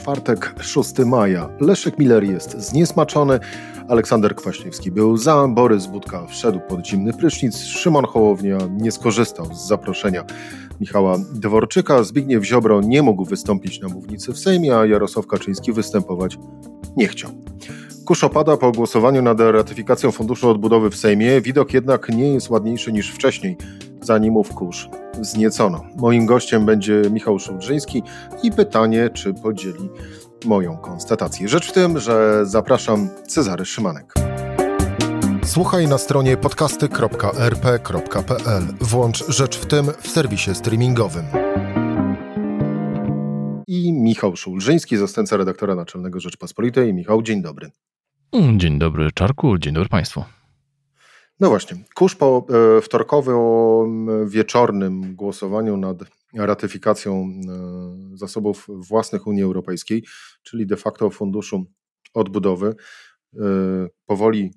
Czwartek, 6 maja. Leszek Miller jest zniesmaczony, Aleksander Kwaśniewski był za, Borys Budka wszedł pod zimny prysznic, Szymon Hołownia nie skorzystał z zaproszenia Michała Dworczyka, Zbigniew Ziobro nie mógł wystąpić na mównicy w Sejmie, a Jarosław Kaczyński występować nie chciał. Kurz opada po głosowaniu nad ratyfikacją Funduszu Odbudowy w Sejmie. Widok jednak nie jest ładniejszy niż wcześniej, zanim ów kurz zniecono. Moim gościem będzie Michał Szulżyński i pytanie, czy podzieli moją konstatację. Rzecz w tym, że zapraszam Cezary Szymanek. Słuchaj na stronie podcasty.rp.pl. Włącz Rzecz w tym w serwisie streamingowym. I Michał Szulżyński, zastępca redaktora naczelnego Rzeczpospolitej. Michał, dzień dobry. Dzień dobry Czarku, dzień dobry Państwu. No właśnie, kurz po e, wtorkowym wieczornym głosowaniu nad ratyfikacją e, zasobów własnych Unii Europejskiej, czyli de facto funduszu odbudowy, e, powoli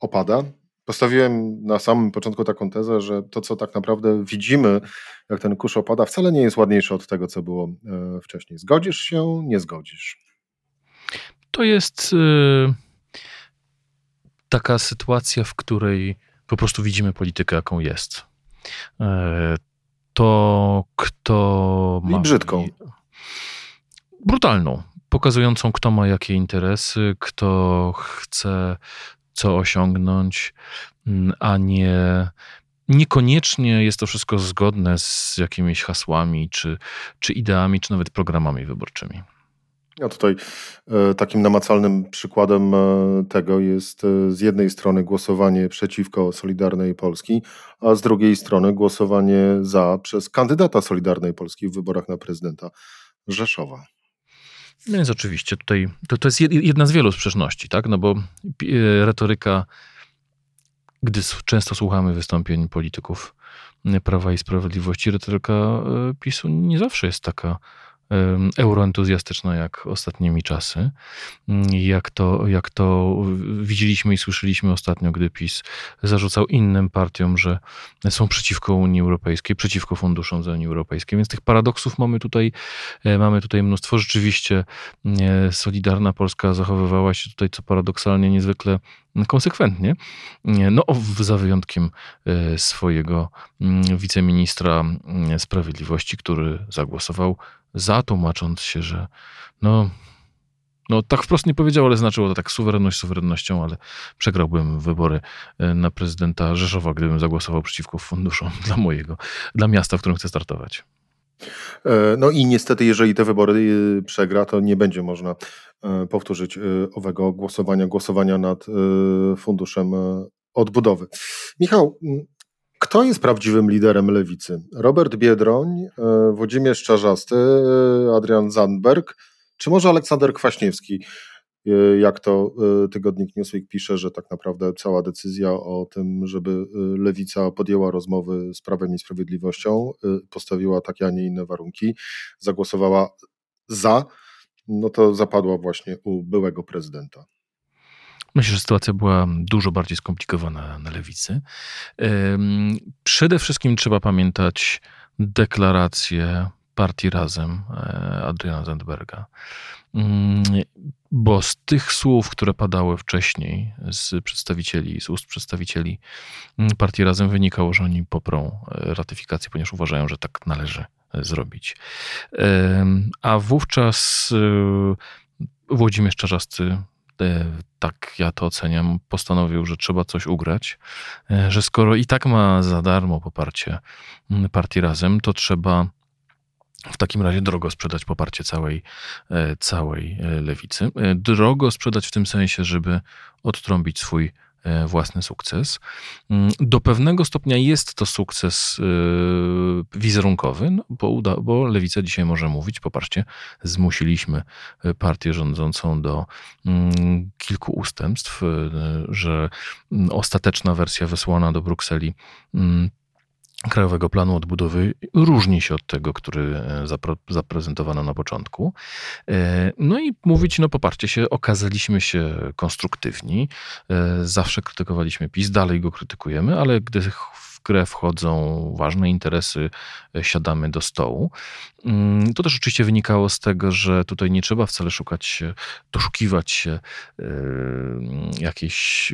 opada. Postawiłem na samym początku taką tezę, że to, co tak naprawdę widzimy, jak ten kurz opada, wcale nie jest ładniejsze od tego, co było wcześniej. Zgodzisz się, nie zgodzisz? To jest. Yy taka sytuacja, w której po prostu widzimy politykę, jaką jest. E, to, kto ma. I brzydką. Brutalną, pokazującą, kto ma jakie interesy, kto chce co osiągnąć, mm, a nie. Niekoniecznie jest to wszystko zgodne z jakimiś hasłami, czy, czy ideami, czy nawet programami wyborczymi. Ja tutaj e, takim namacalnym przykładem e, tego jest e, z jednej strony głosowanie przeciwko Solidarnej Polski, a z drugiej strony głosowanie za przez kandydata Solidarnej Polski w wyborach na prezydenta Rzeszowa. No więc oczywiście tutaj to, to jest jedna z wielu sprzeczności, tak? No bo retoryka, gdy często słuchamy wystąpień polityków Prawa i Sprawiedliwości, retoryka PiSu nie zawsze jest taka euroentuzjastyczna jak ostatnimi czasy. Mm, jak to, jak to widzieliśmy i słyszeliśmy ostatnio, gdy PiS zarzucał innym partiom, że są przeciwko Unii Europejskiej, przeciwko funduszom z Unii Europejskiej. Więc tych paradoksów mamy tutaj, e, mamy tutaj mnóstwo. Rzeczywiście e, Solidarna Polska zachowywała się tutaj, co paradoksalnie, niezwykle konsekwentnie. No, za wyjątkiem e, swojego mm, wiceministra mm, sprawiedliwości, który zagłosował za, tłumacząc się, że no, no tak wprost nie powiedział, ale znaczyło to tak suwerenność suwerennością, ale przegrałbym wybory e, na prezydenta Rzeszowa, gdybym zagłosował przeciwko funduszom dla mojego, dla miasta, w którym chcę startować. E, no i niestety, jeżeli te wybory e, przegra, to nie będzie można powtórzyć owego głosowania, głosowania nad funduszem odbudowy. Michał, kto jest prawdziwym liderem lewicy? Robert Biedroń, e, Włodzimierz Czarzasty, e, Adrian Zandberg, czy może Aleksander Kwaśniewski? E, jak to tygodnik Newsweek pisze, że tak naprawdę cała decyzja o tym, żeby lewica podjęła rozmowy z Prawem i Sprawiedliwością, postawiła takie, a nie inne warunki, zagłosowała za, no to zapadła właśnie u byłego prezydenta. Myślę, że sytuacja była dużo bardziej skomplikowana na lewicy. Przede wszystkim trzeba pamiętać deklarację partii Razem e, Adriana Zandberga. Bo z tych słów, które padały wcześniej z przedstawicieli, z ust przedstawicieli mm, partii Razem wynikało, że oni poprą e, ratyfikację, ponieważ uważają, że tak należy e, zrobić. A wówczas Włodzimierz Czarzasty E, tak ja to oceniam, postanowił, że trzeba coś ugrać, e, że skoro i tak ma za darmo poparcie mm, partii razem, to trzeba w takim razie drogo sprzedać poparcie całej, e, całej lewicy. Drogo sprzedać w tym sensie, żeby odtrąbić swój E, własny sukces. Mm, do pewnego stopnia jest to sukces e, wizerunkowy, no bo, uda, bo lewica dzisiaj może mówić, popatrzcie, zmusiliśmy e, partię rządzącą do mm, kilku ustępstw, że mm, ostateczna wersja wysłana do Brukseli Krajowego Planu Odbudowy różni się od tego, który e, zaprezentowano na początku. E, no i mówić, no poparcie się, okazaliśmy się konstruktywni. E, zawsze krytykowaliśmy PiS, dalej go krytykujemy, ale gdy w grę wchodzą ważne interesy, siadamy do stołu. Mm, to też oczywiście wynikało z tego, że tutaj nie trzeba wcale szukać, doszukiwać się jakiejś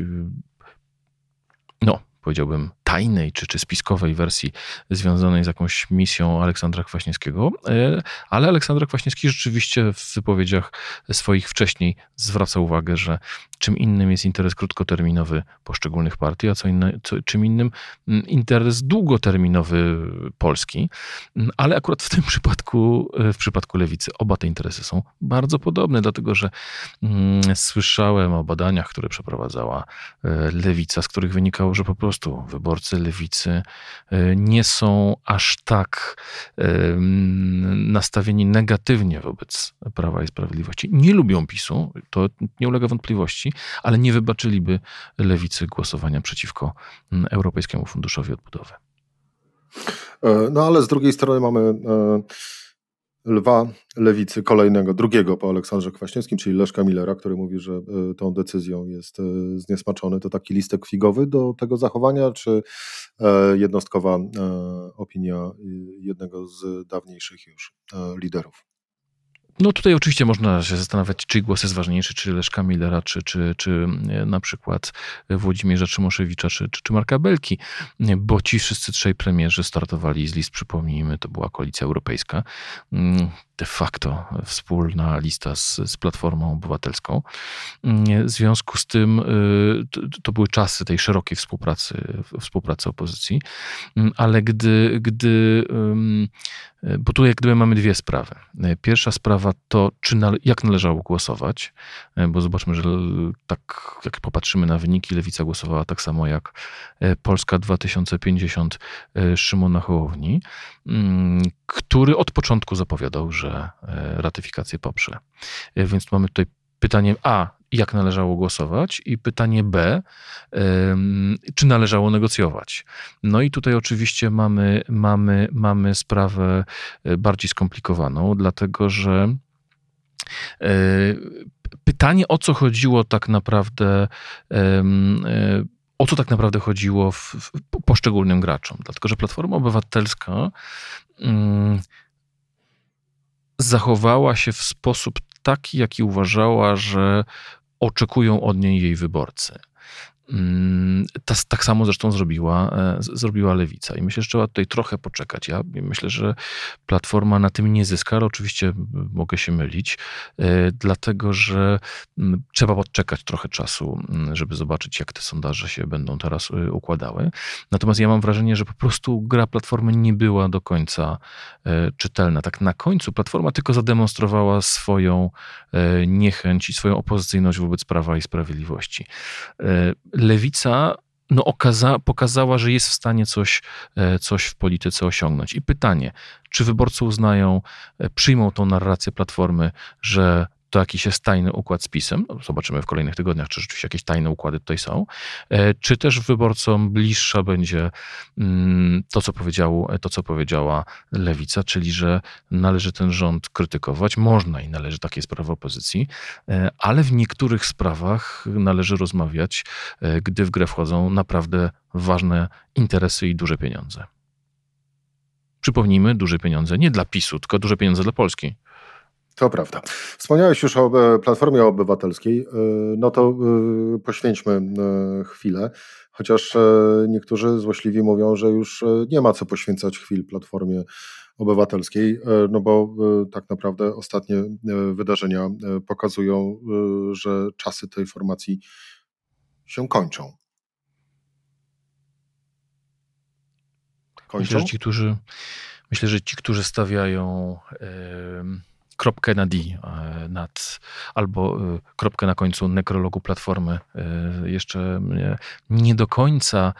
no, powiedziałbym, tajnej czy, czy spiskowej wersji związanej z jakąś misją Aleksandra Kwaśniewskiego, e, ale Aleksander Kwaśniewski rzeczywiście w wypowiedziach swoich wcześniej zwraca uwagę, że czym innym jest interes krótkoterminowy poszczególnych partii, a co, inne, co czym innym mm, interes długoterminowy Polski. Mm, ale akurat w tym przypadku, e, w przypadku lewicy, oba te interesy są bardzo podobne, dlatego że mm, słyszałem o badaniach, które przeprowadzała e, lewica, z których wynikało, że po prostu wyborcy lewicy e, nie są aż tak nastawieni negatywnie wobec Prawa i Sprawiedliwości. Nie lubią PiSu, to nie ulega wątpliwości, ale nie wybaczyliby lewicy głosowania przeciwko mm, Europejskiemu Funduszowi Odbudowy. E, no ale z drugiej strony mamy e, lwa lewicy kolejnego, drugiego po Aleksandrze Kwaśniewskim, czyli Leszka Millera, który mówi, że e, tą decyzją jest zniesmaczony. To taki listek figowy do tego zachowania, czy jednostkowa opinia jednego z dawniejszych już liderów? No tutaj oczywiście można się zastanawiać, czy głos jest ważniejszy, czy Leszka Millera, czy, czy, czy e, na przykład Włodzimierza Czymoszewicza, czy, czy, czy Marka Belki, bo ci wszyscy trzej premierzy startowali z list, przypomnijmy, to była koalicja europejska. Mm, de facto wspólna lista z, z Platformą Obywatelską. W związku z tym y, to, to, były czasy tej szerokiej współpracy, współpracy opozycji, ale gdy, gdy bo tu jak gdyby mamy dwie sprawy. Pierwsza sprawa to, czy jak należało głosować, bo zobaczmy, że tak jak popatrzymy na wyniki, Lewica głosowała tak samo jak e, Polska 2050 e, Szymona Hołowni, który od początku zapowiadał, że e, ratyfikację poprze. E, więc mamy tutaj pytanie A, jak należało głosować, i pytanie B, czy należało negocjować. No i tutaj oczywiście mamy, mamy, mamy sprawę e, bardziej skomplikowaną, dlatego że pytanie, o co chodziło tak naprawdę o co tak naprawdę chodziło w, w poszczególnym graczom. Dlatego, że Platforma Obywatelska mm, zachowała się w sposób taki, jaki uważała, że oczekują od niej jej wyborcy. Mm, tak samo zresztą zrobiła, e, zrobiła lewica. I myślę, że trzeba tutaj trochę poczekać. Ja myślę, że platforma na tym nie zyska, ale oczywiście mogę się mylić, e, dlatego że trzeba podczekać trochę czasu, żeby zobaczyć, jak te sondaże się będą teraz e, układały. Natomiast ja mam wrażenie, że po prostu gra platformy nie była do końca czytelna. Tak na końcu platforma tylko zademonstrowała swoją niechęć i swoją opozycyjność wobec Prawa i Sprawiedliwości lewica no, okaza, pokazała, że jest w stanie coś, e, coś w polityce osiągnąć. I pytanie, czy wyborcy uznają, e, przyjmą tą narrację Platformy, że to jakiś jest tajny układ z PiSem. No, zobaczymy w kolejnych tygodniach, czy rzeczywiście jakieś tajne układy tutaj są. E, czy też wyborcom bliższa będzie mm, to, co, powiedział, to, co powiedziała Lewica, czyli że należy ten rząd krytykować. Można i należy, takie jest prawo opozycji, e, ale w niektórych sprawach należy rozmawiać, e, gdy w grę wchodzą naprawdę ważne interesy i duże pieniądze. Przypomnijmy, duże pieniądze nie dla PiSu, tylko duże pieniądze dla Polski. To prawda. Wspomniałeś już o e, Platformie Obywatelskiej. E, no to e, poświęćmy chwilę, chociaż niektórzy złośliwi mówią, że już nie ma co poświęcać chwil Platformie Obywatelskiej, no bo tak naprawdę ostatnie wydarzenia pokazują, że czasy tej formacji się kończą. Kończą? Myślę, że ci, którzy, myślę, że ci, którzy stawiają. Yy kropkę na D e, nad, albo e, kropkę na końcu nekrologu platformy. E, jeszcze nie do końca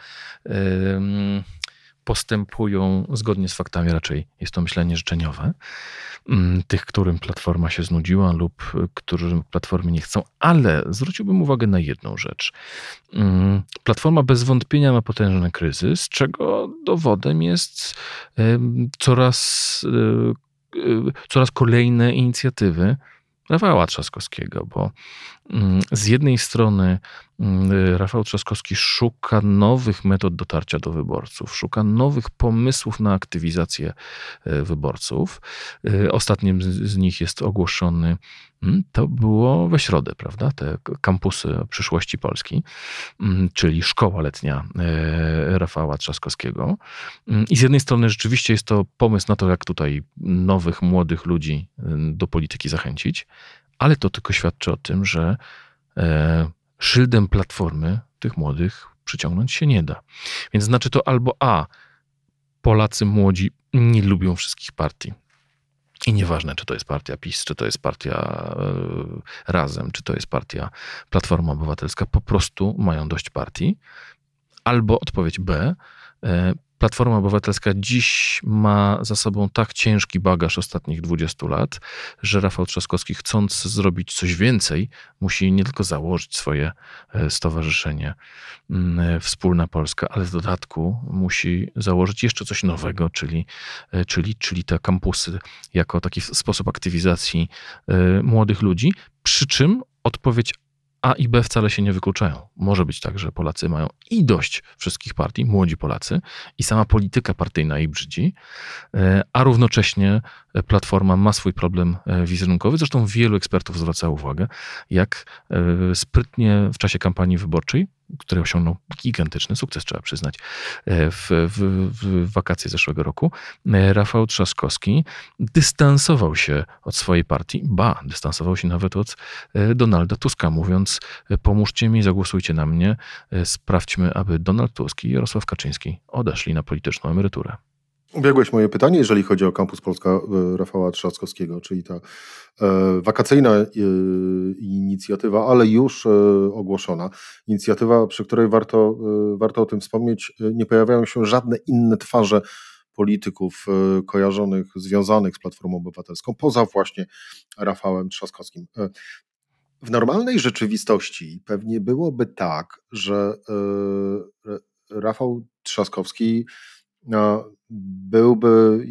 postępują zgodnie z faktami, raczej jest to myślenie życzeniowe. Mm, tych, którym platforma się znudziła lub którym platformy nie chcą, ale zwróciłbym uwagę na jedną rzecz. Mm, platforma bez wątpienia ma potężny kryzys, czego dowodem jest coraz, coraz kolejne inicjatywy Rafała Trzaskowskiego, bo z jednej strony mm, Rafał Trzaskowski szuka nowych metod dotarcia do wyborców, szuka nowych pomysłów na aktywizację e, wyborców. E, ostatnim z nich jest ogłoszony Mm, to było we środę, prawda? Te kampusy przyszłości Polski, mm, czyli szkoła letnia Rafała Trzaskowskiego. Mm, I z jednej strony rzeczywiście jest to pomysł na to, jak tutaj nowych, młodych ludzi do polityki zachęcić, ale to tylko świadczy o tym, że e, szyldem platformy tych młodych przyciągnąć się nie da. Więc znaczy to albo A, Polacy młodzi nie lubią wszystkich partii, i nieważne, czy to jest partia PiS, czy to jest partia e, Razem, czy to jest partia Platforma Obywatelska, po prostu mają dość partii. Albo odpowiedź B, e, Platforma Obywatelska dziś ma za sobą tak ciężki bagaż ostatnich 20 lat, że Rafał Trzaskowski, chcąc zrobić coś więcej, musi nie tylko założyć swoje e, stowarzyszenie mm, e, Wspólna Polska, ale w dodatku musi założyć jeszcze coś nowego, czyli, e, czyli, czyli te kampusy jako taki sposób aktywizacji młodych ludzi. Przy czym odpowiedź a i B wcale się nie wykluczają. Może być tak, że Polacy mają i dość wszystkich partii, młodzi Polacy, i sama polityka partyjna ich brzydzi, e, a równocześnie Platforma ma swój problem e, wizerunkowy. Zresztą wielu ekspertów zwraca uwagę, jak e, sprytnie w czasie kampanii wyborczej który osiągnął gigantyczny sukces, trzeba przyznać, e, w, w, w, wakacje zeszłego roku, e, Rafał Trzaskowski dystansował się od swojej partii, ba, dystansował się nawet od e, Donalda Tuska, mówiąc: Pomóżcie mi, zagłosujcie na mnie, sprawdźmy, aby Donald Tusk i Jarosław Kaczyński odeszli na polityczną emeryturę. Ubiegłeś moje pytanie, jeżeli chodzi o kampus Polska e, Rafała Trzaskowskiego, czyli ta e, wakacyjna e, inicjatywa, ale już ogłoszona. Inicjatywa, przy której warto, warto o tym wspomnieć, nie pojawiają się żadne inne twarze polityków kojarzonych, związanych z Platformą Obywatelską, poza właśnie Rafałem Trzaskowskim. W normalnej rzeczywistości pewnie byłoby tak, że Rafał Trzaskowski byłby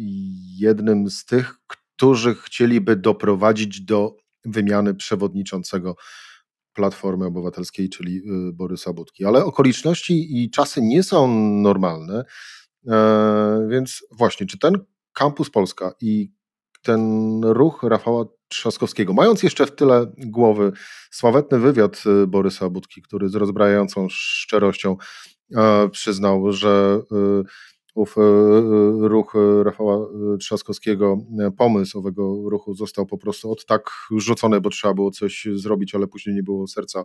jednym z tych, którzy chcieliby doprowadzić do wymiany przewodniczącego Platformy Obywatelskiej, czyli y, Borysa Budki. Ale okoliczności i czasy nie są normalne, e, więc właśnie, czy ten Kampus Polska i ten ruch Rafała Trzaskowskiego, mając jeszcze w tyle głowy sławetny wywiad y, Borysa Budki, który z rozbrajającą szczerością e, przyznał, że y, e, e, ruch e, Rafała Trzaskowskiego, pomysł owego ruchu został po prostu od tak rzucony, bo trzeba było coś zrobić, ale później nie było serca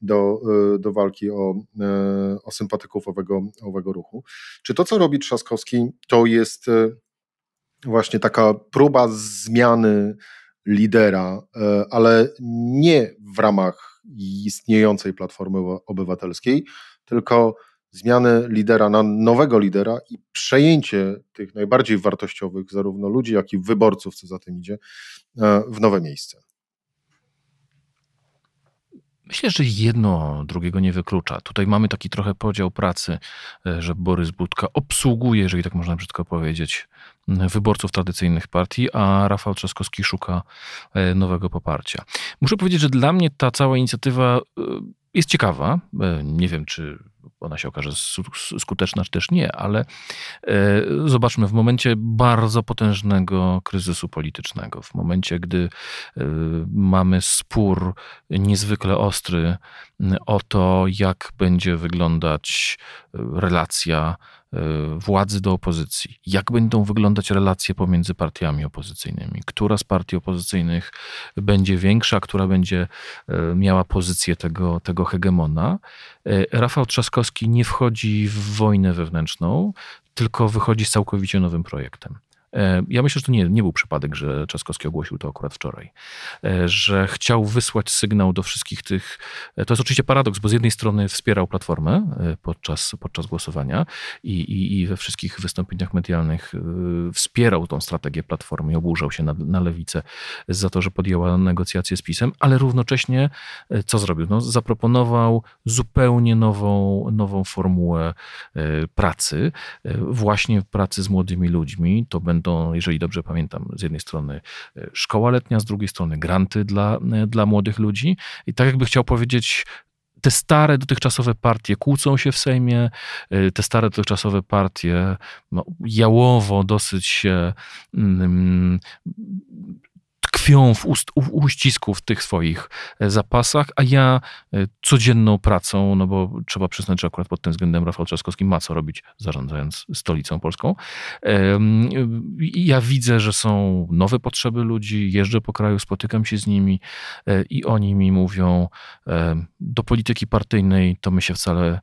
do, do walki o, o sympatyków owego, owego ruchu. Czy to, co robi Trzaskowski, to jest właśnie taka próba zmiany lidera, ale nie w ramach istniejącej Platformy Obywatelskiej, tylko zmiany lidera na nowego lidera i przejęcie tych najbardziej wartościowych, zarówno ludzi, jak i wyborców, co za tym idzie, e, w nowe miejsce. Myślę, że jedno drugiego nie wyklucza. Tutaj mamy taki trochę podział pracy, e, że Borys Budka obsługuje, jeżeli tak można brzydko powiedzieć, wyborców tradycyjnych partii, a Rafał Trzaskowski szuka e, nowego poparcia. Muszę powiedzieć, że dla mnie ta cała inicjatywa jest ciekawa. Nie wiem, czy ona się okaże skuteczna, czy też nie, ale e, zobaczmy, w momencie bardzo potężnego kryzysu politycznego, w momencie, gdy e, mamy spór niezwykle ostry o to, jak będzie wyglądać e, relacja władzy do opozycji, jak będą wyglądać relacje pomiędzy partiami opozycyjnymi, która z partii opozycyjnych będzie większa, która będzie miała pozycję tego, tego hegemona. Rafał Trzaskowski Trzaskowski nie wchodzi w wojnę wewnętrzną, tylko wychodzi z całkowicie nowym projektem. E, ja myślę, że to nie, nie był przypadek, że Trzaskowski ogłosił to akurat wczoraj, e, że chciał wysłać sygnał do wszystkich tych. E, to jest oczywiście paradoks, bo z jednej strony wspierał Platformę podczas, podczas głosowania i, i, i we wszystkich wystąpieniach medialnych wspierał tą strategię Platformy oburzał się na, na lewicę za to, że podjęła negocjacje z PiSem, ale równocześnie co zrobił? No, zaproponował zupełnie nową, nową formułę pracy, właśnie pracy z młodymi ludźmi. To będą będą, jeżeli dobrze pamiętam, z jednej strony e, szkoła letnia, z drugiej strony granty dla, e, dla młodych ludzi. I tak jakby chciał powiedzieć, te stare dotychczasowe partie kłócą się w Sejmie, e, te stare dotychczasowe partie no, jałowo dosyć się mm, tkwią w, ust, uścisku w tych swoich e, zapasach, a ja e, codzienną pracą, no bo trzeba przyznać, że akurat pod tym względem Rafał Trzaskowski ma co robić, zarządzając stolicą polską. Ja widzę, że są nowe potrzeby ludzi, jeżdżę po kraju, spotykam się z nimi e, i oni mi mówią, do polityki partyjnej to my się wcale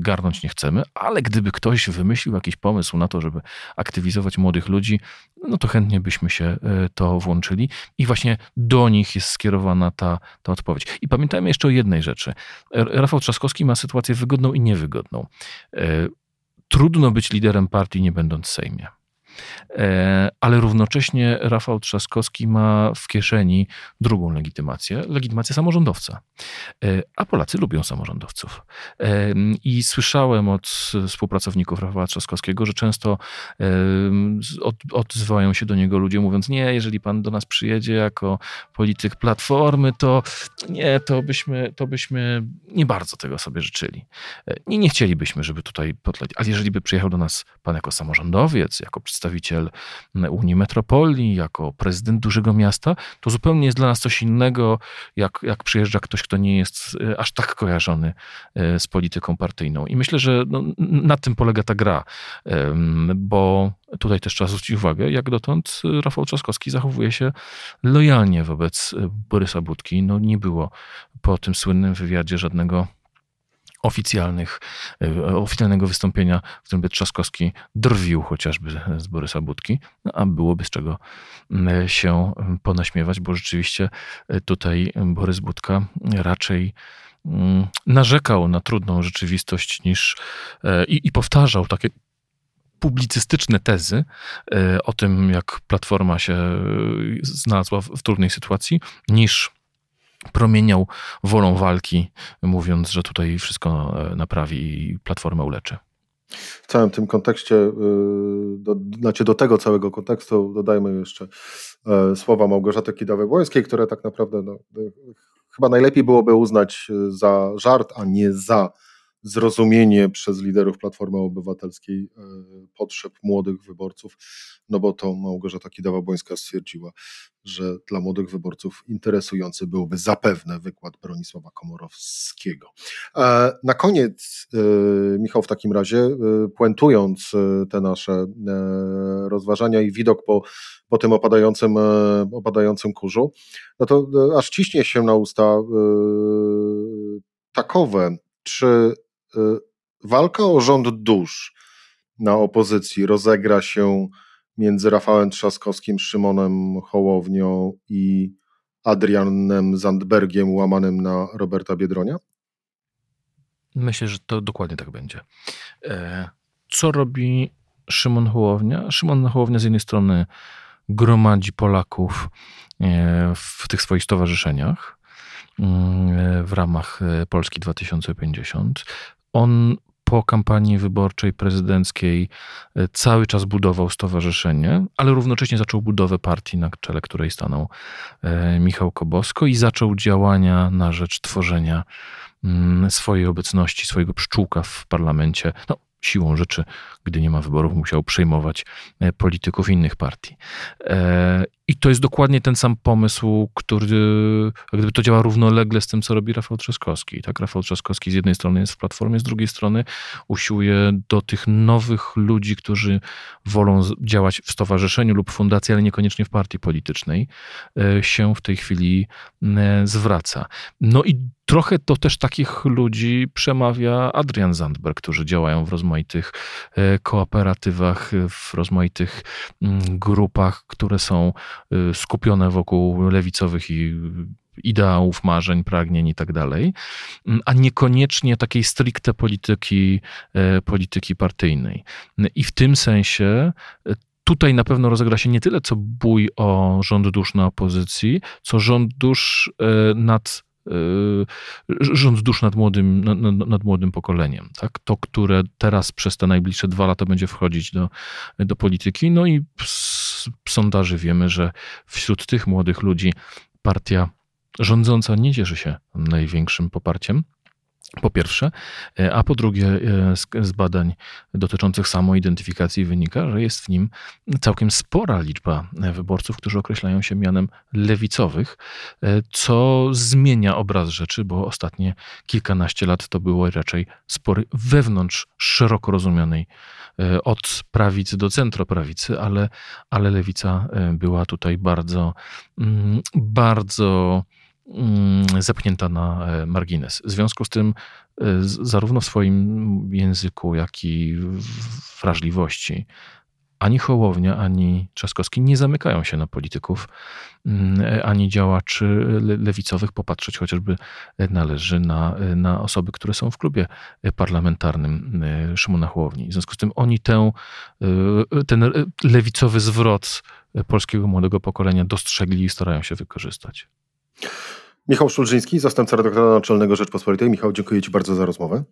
garnąć nie chcemy, ale gdyby ktoś wymyślił jakiś pomysł na to, żeby aktywizować młodych ludzi, no to chętnie byśmy się to włączyli i właśnie do nich jest skierowana ta, ta odpowiedź. I pamiętajmy jeszcze o jednej rzeczy. Rafał Trzaskowski ma sytuację wygodną i niewygodną. E, trudno być liderem partii, nie będąc w Sejmie. E, ale równocześnie Rafał Trzaskowski ma w kieszeni drugą legitymację, legitymację samorządowca. E, a Polacy lubią samorządowców. E, I słyszałem od współpracowników Rafała Trzaskowskiego, że często odzywają się do niego ludzie mówiąc, nie, jeżeli pan do nas przyjedzie jako polityk Platformy, to nie, to byśmy, to byśmy nie bardzo tego sobie życzyli. Nie, nie chcielibyśmy, żeby tutaj podleć, ale jeżeli by przyjechał do nas pan jako samorządowiec, jako przedstawiciel Unii Metropolii, jako prezydent dużego miasta, to zupełnie jest dla nas coś innego, jak, jak przyjeżdża ktoś, kto nie jest e, aż tak kojarzony e, z polityką partyjną. I myślę, że no, na tym polega ta gra, bo tutaj też trzeba zwrócić uwagę, jak dotąd Rafał Trzaskowski zachowuje się lojalnie wobec Borysa Budki. No nie było po tym słynnym wywiadzie żadnego oficjalnych, e, oficjalnego wystąpienia, w którym by Trzaskowski drwił chociażby z Borysa Budki, no, a byłoby z czego się ponaśmiewać, bo rzeczywiście e, tutaj Borys Budka raczej narzekał na trudną rzeczywistość niż e, i, i powtarzał takie publicystyczne tezy o tym, jak Platforma się znalazła w, w trudnej sytuacji, niż promieniał wolą walki, mówiąc, że tutaj wszystko e, naprawi i platformę uleczy. W całym tym kontekście, y, do, znaczy do tego całego kontekstu dodajmy jeszcze e, słowa Małgorzaty Kidawy-Błońskiej, które tak naprawdę no, chyba najlepiej byłoby uznać za żart, a nie za zrozumienie przez liderów Platformy Obywatelskiej e, potrzeb młodych wyborców, no bo to Małgorzata Kidawa-Błońska stwierdziła, że dla młodych wyborców interesujący byłby zapewne wykład Bronisława Komorowskiego. E, na koniec, e, Michał, w takim razie, puentując te nasze rozważania i widok po, po tym opadającym, opadającym kurzu, no to aż ciśnie się na usta takowe, czy walka o rząd dusz na opozycji rozegra się między Rafałem Trzaskowskim, Szymonem Hołownią i Adrianem Zandbergiem, łamanym na Roberta Biedronia? Myślę, że to dokładnie tak będzie. E, co robi Szymon Hołownia? Szymon Hołownia z jednej strony gromadzi Polaków e, w tych swoich stowarzyszeniach mm, w ramach e, Polski 2050 on po kampanii wyborczej prezydenckiej e, cały czas budował stowarzyszenie, ale równocześnie zaczął budowę partii, na czele której stanął e, Michał Kobosko i zaczął działania na rzecz tworzenia mm, swojej obecności, swojego pszczółka w parlamencie. No, siłą rzeczy, gdy nie ma wyborów, musiał przejmować e, polityków innych partii. I to jest dokładnie ten sam pomysł, który gdyby to działa równolegle z tym, co robi Rafał Trzaskowski. Tak, Rafał Trzaskowski z jednej strony jest w Platformie, z drugiej strony usiłuje do tych nowych ludzi, którzy wolą działać w stowarzyszeniu lub fundacji, ale niekoniecznie w partii politycznej, e, się w tej chwili e, zwraca. No i trochę to też takich ludzi przemawia Adrian Zandberg, którzy działają w rozmaitych e, kooperatywach, w rozmaitych mm, grupach, które są skupione wokół lewicowych i ideałów, marzeń, pragnień i tak dalej, mm, a niekoniecznie takiej stricte polityki, e, polityki partyjnej. I w tym sensie e, tutaj na pewno rozegra się nie tyle co bój o rząd dusz na opozycji, co rząd dusz e, nad rząd dusz nad młodym, nad, nad, młodym pokoleniem. Tak? To, które teraz przez te najbliższe dwa lata będzie wchodzić do, do polityki. No i z sondaży wiemy, że wśród tych młodych ludzi partia rządząca nie cieszy się największym poparciem. Po pierwsze, e, a po drugie, e, z, badań dotyczących samoidentyfikacji wynika, że jest w nim całkiem spora liczba wyborców, którzy określają się mianem lewicowych, e, co zmienia obraz rzeczy, bo ostatnie kilkanaście lat to było raczej spory wewnątrz szeroko rozumianej od prawicy do centroprawicy, ale, ale lewica była tutaj bardzo, mm, bardzo zepchnięta na e, margines. W związku z tym, e, zarówno w swoim języku, jak i wrażliwości, ani Hołownia, ani Trzaskowski nie zamykają się na polityków, mm, e, ani działaczy lewicowych. Popatrzeć chociażby należy na, na osoby, które są w klubie parlamentarnym Szymona Hołowni. W związku z tym oni tę, ten lewicowy zwrot polskiego młodego pokolenia dostrzegli i starają się wykorzystać. Michał Szulżyński, zastępca redaktora naczelnego Rzeczpospolitej. Michał, dziękuję Ci bardzo za rozmowę.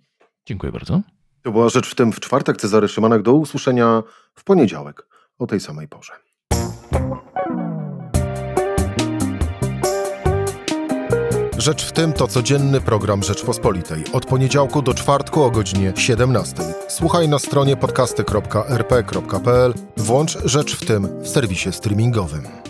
Dziękuję bardzo. To była Rzecz w tym w czwartek. Cezary Szymanek. Do usłyszenia w poniedziałek o tej samej porze. Rzecz w tym to codzienny program Rzeczpospolitej. Od poniedziałku do czwartku o godzinie 17. Słuchaj na stronie podcasty.rp.pl. Włącz Rzecz w tym w serwisie streamingowym.